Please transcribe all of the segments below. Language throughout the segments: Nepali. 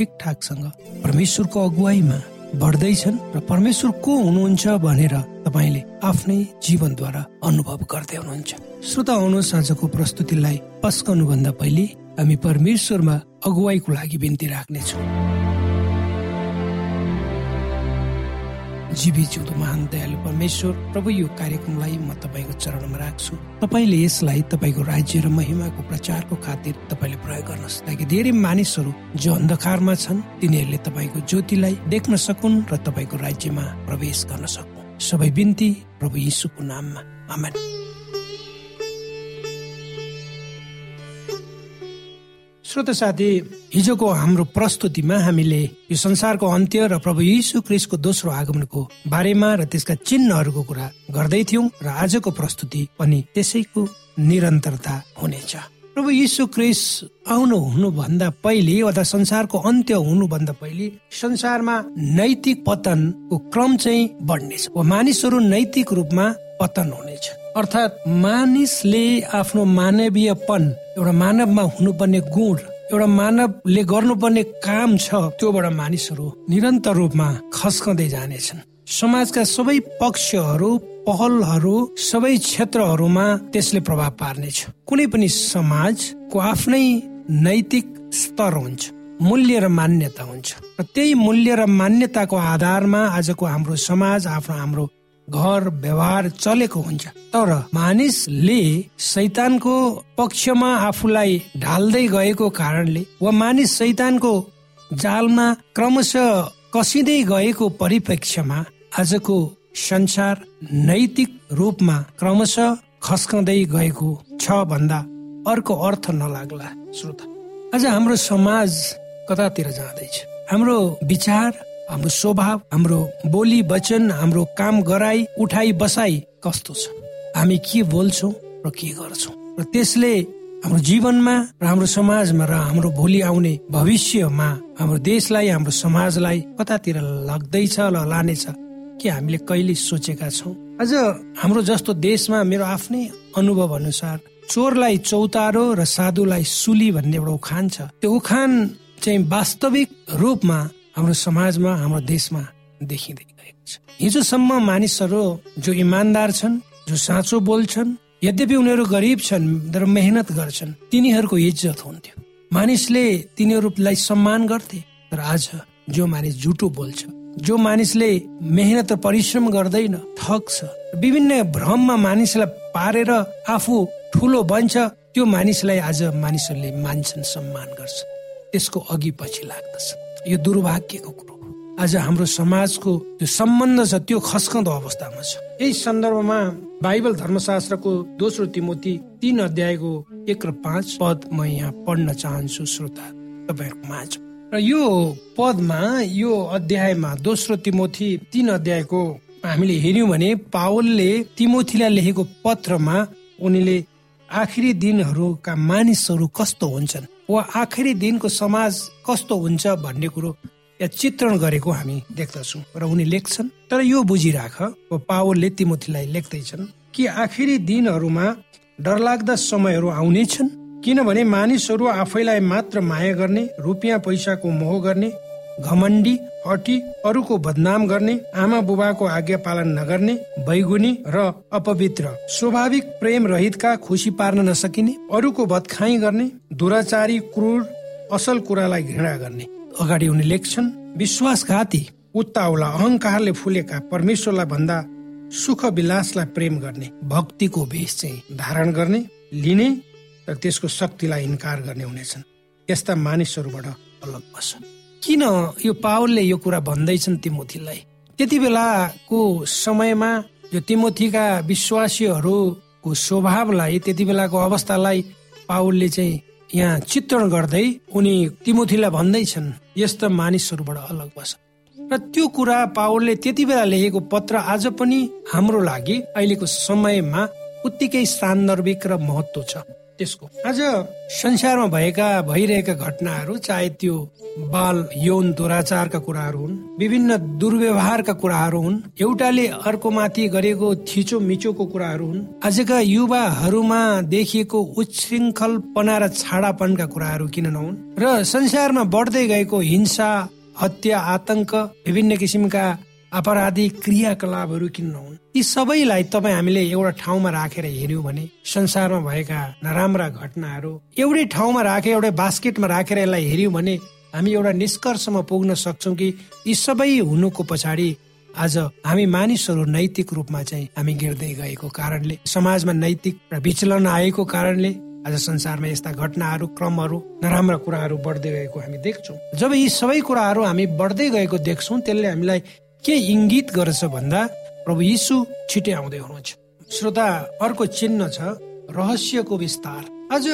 ठिकठाकसँग परमेश्वरको अगुवाईमा बढ्दैछन् र परमेश्वर को हुनुहुन्छ भनेर तपाईँले आफ्नै जीवनद्वारा अनुभव गर्दै हुनुहुन्छ। श्रोता आउनुहोस् आजको प्रस्तुतिलाई पस्कनु भन्दा पहिले हामी परमेश्वरमा अगुवाईको लागि बिन्ती राख्नेछौँ। जीवी जिउँदो महान दयालु परमेश्वर प्रभु यो कार्यक्रमलाई म तपाईँको चरणमा राख्छु। तपाईँले यसलाई तपाईँको राज्य र महिमाको प्रचारको खातिर तपाईँले प्रयोग गर्नुहोस्। ताकि धेरै मानिसहरू जो अन्धकारमा छन् तिनीहरूले तपाईँको ज्योतिलाई देख्न सकुन् र तपाईँको राज्यमा प्रवेश गर्न सकुन्। सबै बिन्ती प्रभु यीशुको नाममा। आमेन। श्रोत साथी हिजोको हाम्रो प्रस्तुतिमा हामीले यो संसारको अन्त्य र प्रभु यीशु क्रिस्टको दोस्रो आगमनको बारेमा र त्यसका चिन्हहरूको कुरा गर्दै थियौँ र आजको प्रस्तुति पनि त्यसैको निरन्तरता हुनेछ। प्रभु यीशु क्रिस आउनु हुनुभन्दा पहिले अथवा संसारको अन्त्य हुनुभन्दा पहिले संसारमा नैतिक पतनको क्रम चाहिँ बढ्नेछ। वा मानिसहरू नैतिक रूपमा पतन हुनेछ अर्थात् मानिसले आफ्नो मानवीयपन एउटा मानवमा हुनुपर्ने गुण एउटा मानवले गर्नुपर्ने काम छ त्योबाट मानिसहरू निरन्तर रूपमा खस्कँदै जानेछन्। समाजका सबै पक्षहरू पहलहरू सबै क्षेत्रहरूमा त्यसले प्रभाव पार्नेछ। कुनै पनि समाजको आफ्नै नैतिक स्तर हुन्छ मूल्य र मान्यता हुन्छ। र त्यही मूल्य र मान्यताको आधारमा आजको हाम्रो समाज आफ्नो हाम्रो घर व्यवहार चलेको हुन्छ। तर मानिसले सैतानको पक्षमा आफूलाई ढाल्दै गएको कारणले वा मानिस सैतानको जालमा क्रमशः कसिँदै गएको परिप्रेक्ष्यमा आजको संसार नैतिक रूपमा क्रमशः खस्कँदै गएको छ भन्दा अर्को अर्थ नलाग्ला। श्रोता आज हाम्रो समाज कतातिर जाँदैछ? हाम्रो विचार हाम्रो स्वभाव हाम्रो बोली वचन हाम्रो काम गराई उठाई बसाई कस्तो छ? हामी के बोल्छौँ र के गर्छौँ? र त्यसले हाम्रो जीवनमा र हाम्रो समाजमा र हाम्रो भोलि आउने भविष्यमा हाम्रो देशलाई हाम्रो समाजलाई कतातिर लाग्दैछ ल लानेछ के हामीले कहिले सोचेका छौँ? अझ हाम्रो जस्तो देशमा मेरो आफ्नै अनुभव अनुसार चोरलाई चौतारो र साधुलाई सुली भन्ने एउटा उखान छ। त्यो उखान चाहिँ वास्तविक रूपमा हाम्रो समाजमा हाम्रो देशमा देखिँदै गएको छ। हिजोसम्म मानिसहरू जो इमान्दार छन् जो साँचो बोल्छन् यद्यपि उनीहरू गरिब छन् तर मेहनत गर्छन् तिनीहरूको इज्जत हुन्थ्यो। मानिसले तिनीहरूलाई सम्मान गर्थे तर आज जो मानिस झुटो बोल्छ जो मानिसले मेहनत र परिश्रम गर्दैन ठग्छ विभिन्न भ्रममा मानिसलाई पारेर आफू ठुलो बन्छ त्यो मानिसलाई आज मानिसहरूले मान्छन् सम्मान गर्छ। त्यसको अघि पछि लाग्दछ। यो दुर्भाग्यको कुरो आज हाम्रो समाजको जो सम्बन्ध छ त्यो खस्कँदो अवस्थामा छ। यही सन्दर्भमा बाइबल धर्मशास्त्रको दोस्रो तिमोती तीन अध्यायको एक र पाँच पद म यहाँ पढ्न चाहन्छु श्रोता तपाईँहरूको माझ। र यो पदमा यो अध्यायमा दोस्रो तिमोथी तीन अध्यायको हामीले हेर्यौँ भने पावलले तिमोथीलाई लेखेको पत्रमा उनीले आखिरी दिनहरूका मानिसहरू कस्तो हुन्छन्? वा आखिरी दिनको समाज कस्तो हुन्छ भन्ने कुरो या चित्रण गरेको हामी देख्दछौँ र उनी लेख्छन्। तर यो बुझिराख पावलले तिमोथीलाई लेख्दैछन् कि आखिरी दिनहरूमा डरलाग्दा समयहरू आउनेछन् किनभने मानिसहरू आफैलाई मात्र माया गर्ने रुपियाँ पैसाको मोह गर्ने घमण्डी हटी अरूको बदनाम गर्ने आमा बुबाको आज्ञा पालन नगर्ने बैगुनी र अपवित्र। स्वाभाविक प्रेम रहितका खुसी पार्न नसकिने अरूको बदखाई गर्ने दुराचारी क्रूर असल कुरालाई घृणा गर्ने। अगाडि उनी लेख्छन् विश्वासघाती उत्ताउला अहंकारले फुलेका परमेश्वरलाई भन्दा सुख विलासलाई प्रेम गर्ने भक्तिको भेष चाहिँ धारण गर्ने लिने र त्यसको शक्तिलाई इन्कार गर्ने हुनेछन्। यस्ता मानिसहरूबाट अलग बस्छन् किन यो पावलले यो कुरा भन्दैछन् तिमोथीलाई? त्यति बेलाको समयमा यो तिमोथीका विश्वासीहरूको स्वभावलाई त्यति बेलाको अवस्थालाई पावलले चाहिँ यहाँ चित्रण गर्दै उनी तिमोथीलाई भन्दैछन् यस्ता मानिसहरूबाट अलग बस र त्यो कुरा पावलले त्यति बेला लेखेको पत्र आज पनि हाम्रो लागि अहिलेको समयमा उत्तिकै सान्दर्भिक र महत्व छ। त्यसको। आज संसारमा भएका भइरहेका घटनाहरू चाहे त्यो बाल यौन दुराचारका कुराहरू हुन् विभिन्न दुर्व्यवहारका कुराहरू हुन् एउटाले अर्को माथि गरेको थिचो मिचोको कुराहरू हुन् आजका युवाहरूमा देखिएको उच्छृङ्खलपना र छाडापनका कुराहरू किन नहुन्? र संसारमा बढ्दै गएको हिंसा हत्या आतंक विभिन्न किसिमका अपराधी क्रियाकलापहरू किन नहुन् यी सबैलाई तपाईँ हामीले एउटा ठाउँमा राखेर हेर्यौँ भने संसारमा भएका नराम्रा घटनाहरू एउटै ठाउँमा राखेर एउटै बास्केटमा राखेर यसलाई हेर्यौँ भने हामी एउटा निष्कर्षमा पुग्न सक्छौँ कि यी सबै हुनुको पछाडि आज हामी मानिसहरू नैतिक रूपमा चाहिँ हामी गिर्दै गएको कारणले समाजमा नैतिक र विचलन आएको कारणले आज संसारमा यस्ता घटनाहरू क्रमहरू नराम्रा कुराहरू बढ्दै गएको हामी देख्छौँ। जब यी सबै कुराहरू हामी बढ्दै गएको देख्छौँ त्यसले हामीलाई के इङ्गित गर्छ भन्दा प्रभु यीशु छिटै आउँदै हुनुहुन्छ। श्रोता अर्को चिन्ह छ रहस्यको विस्तार। आज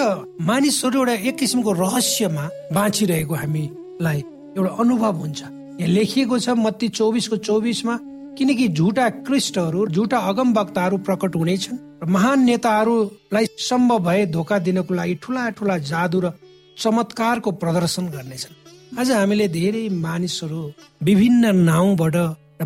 मानिसहरू एउटा एक किसिमको रहस्यमा बाँचिरहेको हामीलाई एउटा अनुभव हुन्छ। यहाँ लेखिएको छ मत्ती चौबिसको चौबिसमा किनकि झुटा क्रिस्टहरू झुटा अगम वक्ताहरू प्रकट हुनेछन् र महान नेताहरूलाई सम्भव भए धोका दिनको लागि ठुला ठुला जादु र चमत्कारको प्रदर्शन गर्नेछन्। आज हामीले धेरै मानिसहरू विभिन्न नाउँबाट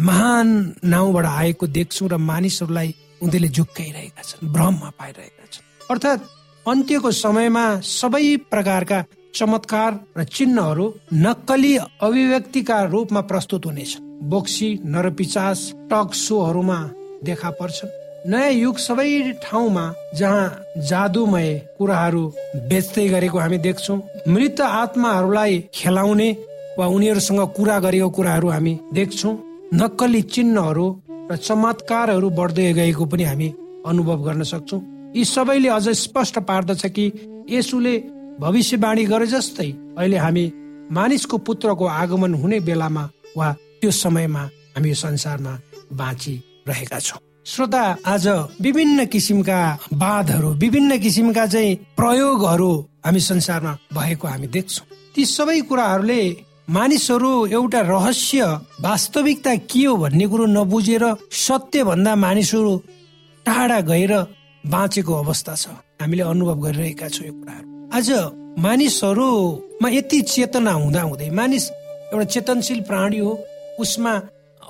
महान नाउँबाट आएको देख्छौँ र मानिसहरूलाई उनीहरूले झुक्काइरहेका छन् भ्रममा पाइरहेका छन्। अर्थात् अन्त्यको समयमा सबै प्रकारका चमत्कार र चिन्हहरू नक्कली अभिव्यक्तिका रूपमा प्रस्तुत हुनेछन्। बोक्सी नरपिचास टक सोहरूमा देखा पर्छन्। नयाँ युग सबै ठाउँमा जहाँ जादुमय कुराहरू बेच्दै गरेको हामी देख्छौँ। मृत आत्माहरूलाई खेलाउने वा उनीहरूसँग कुरा गरेको कुराहरू हामी देख्छौँ। नक्कली चिन्हहरू र चमत्कारहरू बढ्दै गएको पनि हामी अनुभव गर्न सक्छौँ। यी सबैले अझ स्पष्ट पार्दछ कि यसुले भविष्यवाणी गरे जस्तै अहिले हामी मानिसको पुत्रको आगमन हुने बेलामा वा त्यो समयमा हामी संसारमा बाँचिरहेका छौँ। श्रोता आज विभिन्न किसिमका वादहरू विभिन्न किसिमका चाहिँ प्रयोगहरू हामी संसारमा भएको हामी देख्छौँ। ती सबै कुराहरूले मानिसहरू एउटा रहस्य वास्तविकता के हो भन्ने कुरो नबुझेर सत्य भन्दा मानिसहरू टाढा गएर बाँचेको अवस्था छ। हामीले अनुभव गरिरहेका छौँ यो कुराहरू। आज मानिसहरूमा यति चेतना हुँदा हुँदै मानिस एउटा चेतनशील प्राणी हो उसमा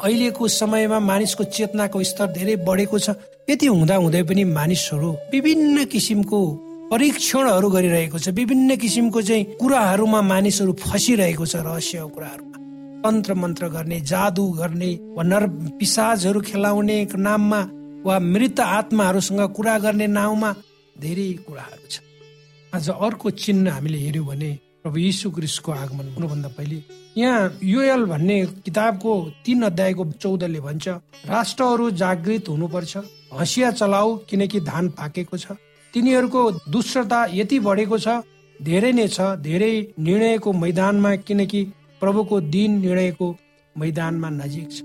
अहिलेको समयमा मानिसको चेतनाको स्तर धेरै बढेको छ। यति हुँदा हुँदै पनि मानिसहरू विभिन्न किसिमको परीक्षणहरू गरिरहेको छ। विभिन्न किसिमको चाहिँ कुराहरूमा मानिसहरू फसिरहेको छ रहस्य कुराहरूमा। तन्त्र मन्त्र गर्ने जादु गर्ने वा नर पिसाजहरू खेलाउने नाममा वा मृत आत्माहरूसँग कुरा गर्ने नाउँमा धेरै कुराहरू छ। आज अर्को चिन्ह हामीले हेऱ्यौँ भने प्रभु यीशु क्रिस्टको आगमन हुनुभन्दा पहिले यहाँ युएल भन्ने किताबको तीन अध्यायको चौधले भन्छ राष्ट्रहरू जागृत हुनुपर्छ हँसिया चलाऊ किनकि धान पाकेको छ। तिनीहरूको दुष्टता यति बढेको छ धेरै नै छ धेरै निर्णयको मैदानमा किनकि प्रभुको दिन निर्णयको मैदानमा नजिक छ।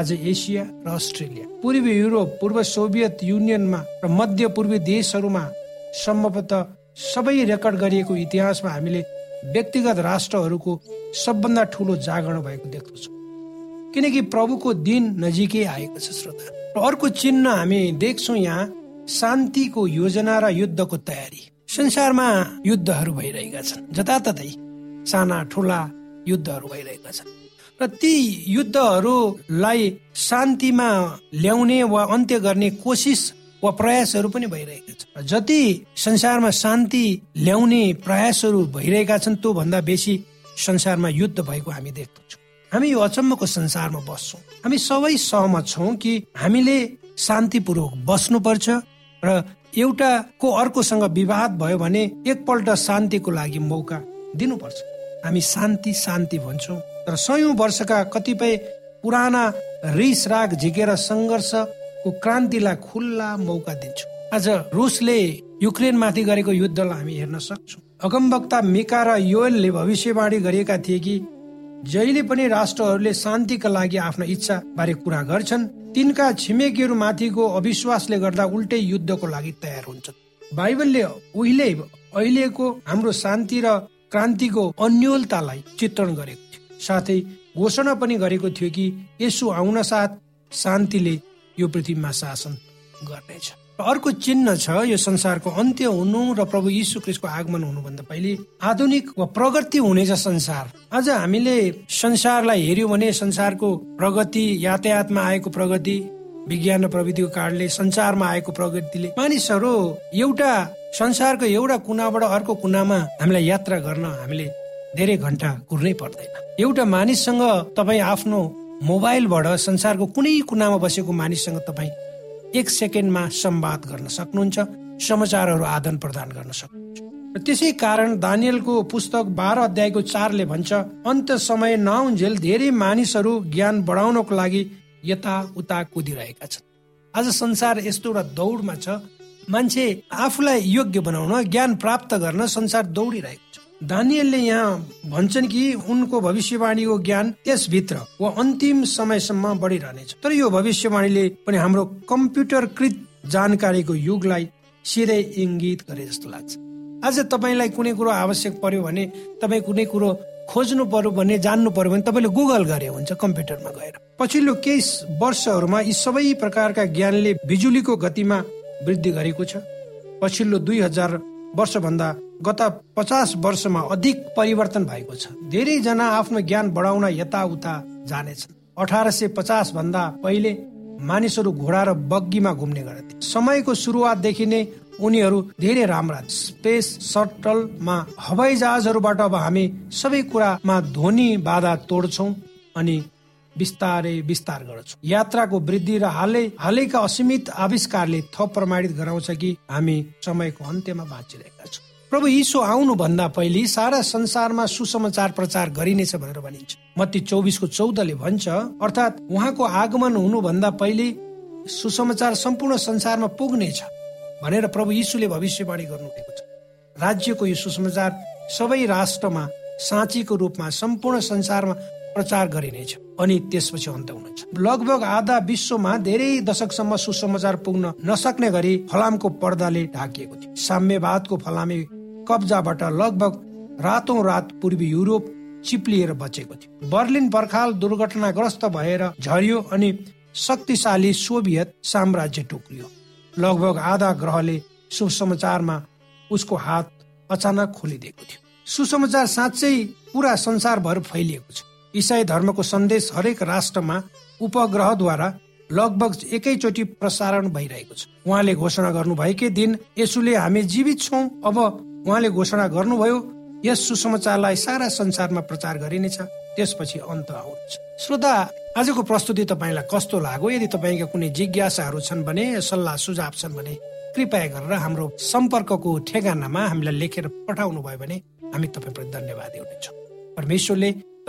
आज एसिया र अस्ट्रेलिया पूर्वी युरोप पूर्व सोभियत युनियनमा र मध्य पूर्वी देशहरूमा सम्भवतः सबै रेकर्ड गरिएको इतिहासमा हामीले व्यक्तिगत राष्ट्रहरूको सबभन्दा ठुलो जागरण भएको देख्दछौँ। किनकि प्रभुको दिन नजिकै आएको छ श्रोता। र अर्को चिन्ह हामी देख्छौँ यहाँ शान्तिको योजना र युद्धको तयारी। संसारमा युद्धहरू भइरहेका छन्। जताततै साना ठुला युद्धहरू भइरहेका छन्। र ती युद्धहरूलाई शान्तिमा ल्याउने वा अन्त्य गर्ने कोसिस वा प्रयासहरू पनि भइरहेका छन्। जति संसारमा शान्ति ल्याउने प्रयासहरू भइरहेका छन् त्यो भन्दा बेसी संसारमा युद्ध भएको हामी देख्दछौँ। हामी यो अचम्मको संसारमा बस्छौँ। हामी सबै सहमत छौँ कि हामीले शान्तिपूर्वक बस्नुपर्छ र एउटा को अर्कोसँग विवाद भयो भने एकपल्ट शान्तिको लागि मौका दिनुपर्छ। हामी शान्ति शान्ति भन्छौँ। तर सयौं वर्षका कतिपय पुराना रिस राग झिकेर सङ्घर्ष को क्रान्तिलाई खुल्ला मौका दिन्छु। आज रुसले युक्रेन माथि गरेको युद्धलाई हामी हेर्न सक्छौँ। अगमवक्ता मिका र योलले भविष्यवाणी गरिएका थिए कि जहिले पनि राष्ट्रहरूले शान्तिका लागि आफ्नो इच्छा बारे कुरा गर्छन् तिनका छिमेकीहरू माथिको अविश्वासले गर्दा उल्टै युद्धको लागि तयार हुन्छन्। बाइबलले उहिले अहिलेको हाम्रो शान्ति र क्रान्तिको अन्यलतालाई चित्रण गरेको थियो। साथै घोषणा पनि गरेको थियो कि यसो आउन साथ शान्तिले यो पृथ्वीमा शासन गर्नेछ। अर्को चिन्ह छ यो संसारको अन्त्य हुनु र प्रभु यीशु क्रिस्टको आगमन हुनुभन्दा पहिले आधुनिक वा प्रगति हुनेछ संसार। आज हामीले संसारलाई हेर्यौँ भने संसारको प्रगति यातायातमा आएको प्रगति विज्ञान र प्रविधिको कारणले संसारमा आएको प्रगतिले मानिसहरू एउटा संसारको एउटा कुनाबाट अर्को कुनामा हामीलाई यात्रा गर्न हामीले धेरै घन्टा कुर्नै पर्दैन। एउटा मानिससँग तपाईँ आफ्नो मोबाइलबाट संसारको कुनै कुनामा बसेको मानिससँग तपाईँ एक सेकेन्डमा संवाद गर्न सक्नुहुन्छ समाचारहरू आदान प्रदान गर्न सक्नुहुन्छ। त्यसै कारण दानियलको पुस्तक बाह्र अध्यायको चारले भन्छ अन्त समय नआउन्जेल धेरै मानिसहरू ज्ञान बढाउनको लागि यता उता कुदिरहेका छन्। आज संसार यस्तो एउटा दौडमा छ मान्छे आफूलाई योग्य बनाउन ज्ञान प्राप्त गर्न संसार दौडिरहेको छ। दानियलले यहाँ भन्छन् कि उनको भविष्यवाणीको ज्ञान त्यसभित्र वा अन्तिम समयसम्म बढिरहनेछ। तर यो भविष्यवाणीले पनि हाम्रो कम्प्युटरकृत जानकारीको युगलाई सिधै इङ्गित गरे जस्तो लाग्छ। आज तपाईँलाई कुनै कुरो आवश्यक पर्यो भने तपाईँ कुनै कुरो खोज्नु पर्यो भने जान्नु पर्यो भने तपाईँले गुगल गरे हुन्छ कम्प्युटरमा गएर। पछिल्लो केही वर्षहरूमा यी सबै प्रकारका ज्ञानले बिजुलीको गतिमा वृद्धि गरेको छ। पछिल्लो दुई हजार वर्षभन्दा गत पचास वर्षमा अधिक परिवर्तन भएको छ। धेरैजना आफ्नो ज्ञान बढाउन यताउता जानेछन्। अठार सय पचास भन्दा पहिले मानिसहरू घोडा र बग्गीमा घुम्ने गर्थे। समयको सुरुवातदेखि नै उनीहरू धेरै राम्रा स्पेस सटलमा हवाई जहाजहरूबाट अब हामी सबै कुरामा ध्वनि बाधा तोड्छौ अनि बिस्तारै विस्तार गर्छौँ यात्राको वृद्धि र हालै हालैका असीमित आविष्कारले थप प्रमाणित गराउँछ कि हामी समयको अन्त्यमा बाँचिरहेका छौँ। प्रभु यीशु आउनु भन्दा पहिले सारा संसारमा सुसमाचार प्रचार गरिनेछ भनेर भनिन्छ। मत्ती चौबिसको चौधले भन्छ अर्थात् उहाँको आगमन हुनुभन्दा पहिले सुसमाचार सम्पूर्ण संसारमा पुग्नेछ भनेर प्रभु यीशुले भविष्यवाणी गर्नुभएको छ। राज्यको यो सुसमाचार सबै राष्ट्रमा साँचीको रूपमा सम्पूर्ण संसारमा प्रचार गरिनेछ अनि त्यसपछि अन्त हुनेछ लगभग आधा विश्वमा धेरै दशकसम्म सुसमाचार पुग्न नसक्ने गरी फलामको पर्दाले ढाकिएको थियो। साम्यवादको फलामे कब्जाबाट लगभग रातौं रात पूर्वी युरोप चिप्लिएर बचेको थियो। बर्लिन पर्खाल दुर्घटनाग्रस्त भएर झरियो अनि शक्तिशाली सोभियत साम्राज्य टुक्रियो। लगभग आधा ग्रहले सुसमाचारमा उसको हात अचानक खोलिदिएको थियो। सुसमाचार साँच्चै पुरा संसारभर फैलिएको छ। इसाई धर्मको सन्देश हरेक राष्ट्रमा उपग्रहद्वारा लगभग एकैचोटि प्रसारण भइरहेको छ। उहाँले घोषणा गर्नुभएकै दिन यसुले हामी जीवित छौँ। अब उहाँले घोषणा गर्नुभयो यस सुसमाचारलाई सारा संसारमा प्रचार गरिनेछ। त्यसपछि अन्त आउँछ श्रोता आजको प्रस्तुति तपाईँलाई कस्तो लाग्यो? यदि तपाईँका कुनै जिज्ञासाहरू छन् भने सल्लाह सुझाव छन् भने कृपया गरेर हाम्रो सम्पर्कको ठेगानामा हामीलाई लेखेर पठाउनु भयो भने हामी तपाईँप्रति धन्यवाद दिनेछौँ परमेश्वरले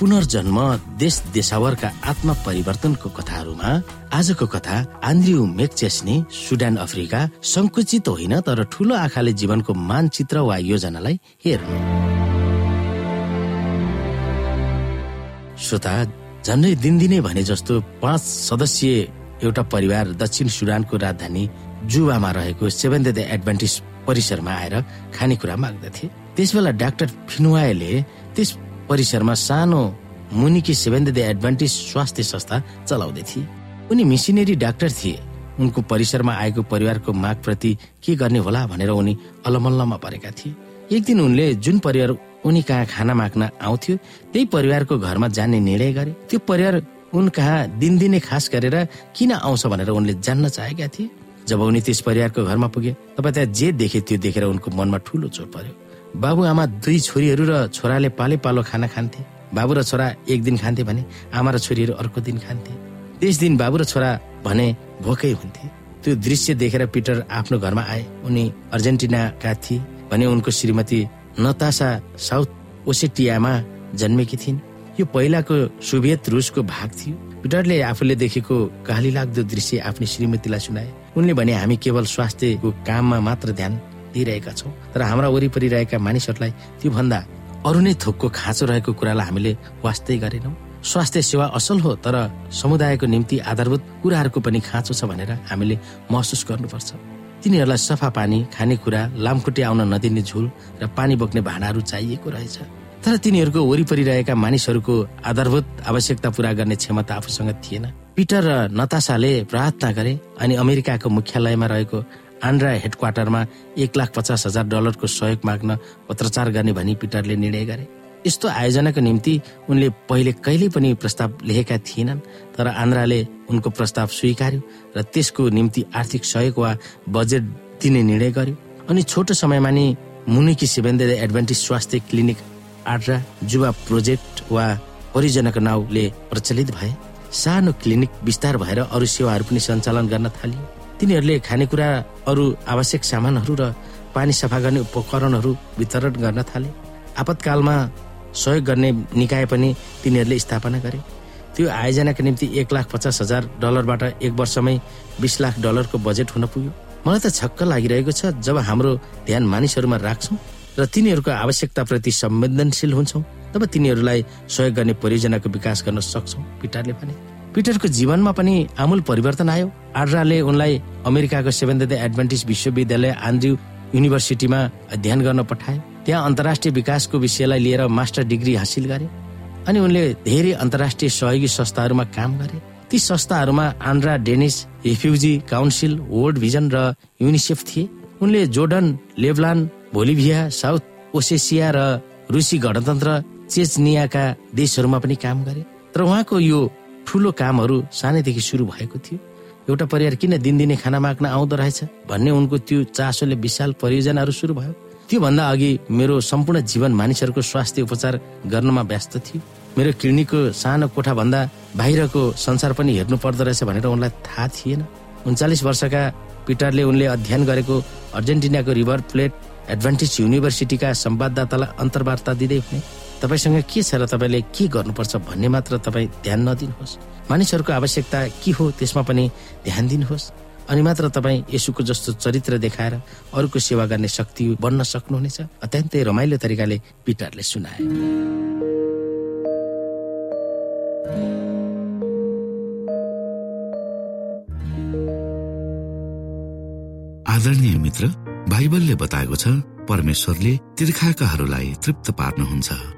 पुनर्जन्म देश देशावरका आत्मा परिवर्तनको कथाहरूमा आजको कथा आन्द्रियु मेकचेस्ने सुडान अफ्रिका संकुचित होइन तर ठुलो आँखाले जीवनको मानचित्र वा योजनालाई हेर्नु। श्रोता झन्डै दिनदिनै भने जस्तो पाँच सदस्यीय एउटा परिवार दक्षिण सुडानको राजधानी जुवामा रहेको सेभेन डे एडभान्टेज परिसरमा आएर खानेकुरा माग्दथे। त्यसबेला डाक्टर फिनुवाले त्यस परिसरमा सानो मुनिकी सेभेन्थ डे एडभान्टेज स्वास्थ्य संस्था चलाउँदै थिए उनी मिसिनेरी डाक्टर थिए। उनको परिसरमा आएको परिवारको मागप्रति के गर्ने होला भनेर उनी अलमल्लमा परेका थिए। एक दिन उनले जुन परिवार उनी कहाँ खाना माग्न आउँथ्यो त्यही परिवारको घरमा जाने निर्णय गरे। त्यो परिवार उन कहाँ दिनदिनै खास गरेर किन आउँछ भनेर उनले जान्न चाहेका थिए। जब उनी त्यस परिवारको घरमा पुगे तपाईँ त्यहाँ जे देखे त्यो देखेर उनको मनमा ठुलो चोट पर्यो। बाबु आमा दुई छोरीहरू र छोराले पाले पालो खाना खान्थे। बाबु र छोरा एक दिन खान्थे भने आमा र छोरीहरू अर्को दिन खान्थे। त्यस दिन बाबु र छोरा भने भोकै हुन्थे। त्यो दृश्य देखेर पिटर आफ्नो घरमा आए। उनी अर्जेन्टिनाका थिए भने उनको श्रीमती नतासा साउथ ओसेटियामा जन्मेकी थिइन्। यो पहिलाको सोभियत रुसको भाग थियो। पिटरले आफूले देखेको काली लाग्दो दृश्य आफ्नो श्रीमतीलाई सुनाए। उनले भने हामी केवल स्वास्थ्यको काममा मात्र ध्यान दिइरहेका छौँ। तर हाम्रा वरिपरि रहेका मानिसहरूलाई त्यो भन्दा अरू नै थोकको खाँचो रहेको कुरालाई हामीले वास्तै गरेनौँ। स्वास्थ्य सेवा असल हो तर समुदायको निम्ति आधारभूत कुराहरूको पनि खाँचो छ भनेर हामीले महसुस गर्नुपर्छ। तिनीहरूलाई सफा पानी खानेकुरा लामखुट्टे आउन नदिने झुल र पानी बोक्ने भाँडाहरू चाहिएको रहेछ। तर तिनीहरूको वरिपरि रहेका मानिसहरूको आधारभूत आवश्यकता पूरा गर्ने क्षमता आफूसँग थिएन। पिटर र नतासाले प्रार्थना गरे अनि अमेरिकाको मुख्यालयमा रहेको आन्ड्रा हेडक्वार्टरमा एक लाख पचास हजार डलरको सहयोग माग्न पत्रचार गर्ने भनी पिटरले निर्णय गरे। यस्तो आयोजनाको निम्ति उनले पहिले कहिले पनि प्रस्ताव लेखेका थिएनन् तर आन्ध्राले उनको प्रस्ताव स्वीकार्यो र त्यसको निम्ति आर्थिक सहयोग वा बजेट दिने निर्णय गर्यो। अनि छोटो समयमा नै मुनिकी सेभेन्द एडभान्टेज स्वास्थ्य क्लिनिक आड्रा जुवा प्रोजेक्ट वा परियोजनाको नाउँले प्रचलित भए। सानो क्लिनिक विस्तार भएर अरू सेवाहरू पनि सञ्चालन गर्न थालियो। तिनीहरूले खानेकुरा अरू आवश्यक सामानहरू र पानी सफा गर्ने उपकरणहरू वितरण गर्न थाले। आपतकालमा सहयोग गर्ने निकाय पनि तिनीहरूले स्थापना गरे। त्यो आयोजनाका निम्ति एक लाख पचास हजार डलरबाट एक वर्षमै बिस लाख डलरको बजेट हुन पुग्यो। मलाई त छक्क लागिरहेको छ जब हाम्रो ध्यान मानिसहरूमा राख्छौँ र तिनीहरूको आवश्यकताप्रति संवेदनशील हुन्छौँ तब तिनीहरूलाई सहयोग गर्ने परियोजनाको विकास गर्न सक्छौँ पिटरले भने। पिटरको जीवनमा पनि आमूल परिवर्तन आयो। आड्राले उनलाई अमेरिकाको सेभेन्थ एडभान्टेज विश्वविद्यालय आन्द्रु युनिभर्सिटीमा अध्ययन गर्न पठायो। त्यहाँ अन्तर्राष्ट्रिय विकासको विषयलाई लिएर मास्टर डिग्री हासिल गरे अनि उनले धेरै अन्तर्राष्ट्रिय सहयोगी संस्थाहरूमा काम गरे। ती संस्थाहरूमा ADRA Danish Refugee Council World Vision र युनिसेफ थिए। उनले जोर्डन लेबलान भोलिभिया साउथ ओसेसिया र रुसी गणतन्त्र चेचनियाका देशहरूमा पनि काम गरे। तर उहाँको यो ठुलो कामहरू सानैदेखि सुरु भएको थियो। एउटा परिवार किन दिनदिनै खाना माग्न आउँदो रहेछ? भन्ने उनको त्यो चासोले विशाल परियोजनाहरू सुरु भयो। त्योभन्दा अघि मेरो सम्पूर्ण जीवन मानिसहरूको स्वास्थ्य उपचार गर्नमा व्यस्त थियो। मेरो क्लिनिकको सानो कोठा भन्दा बाहिरको संसार पनि हेर्नु पर्दो रहेछ भनेर उनलाई थाहा थिएन। उन्चालिस वर्षका पिटरले उनले अध्ययन गरेको अर्जेन्टिनाको रिभर प्लेट एडभान्टेज युनिभर्सिटीका संवाददातालाई अन्तर्वार्ता दिँदै भने तपाईँसँग के छ र तपाईँले के गर्नुपर्छ भन्ने मात्र तपाईँ ध्यान नदिनुहोस्। मानिसहरूको आवश्यकता के हो त्यसमा पनि ध्यान दिनुहोस्। अनि मात्र तपाईँ यसुको जस्तो चरित्र देखाएर अरूको सेवा गर्ने शक्ति बन्न सक्नुहुनेछ। अत्यन्तै रमाइलो तरिकाले पिटरले सुनाए। आदरणीय मित्र बाइबलले बताएको छ परमेश्वरले तिर्खाकाहरूलाई तृप्त पार्नुहुन्छ।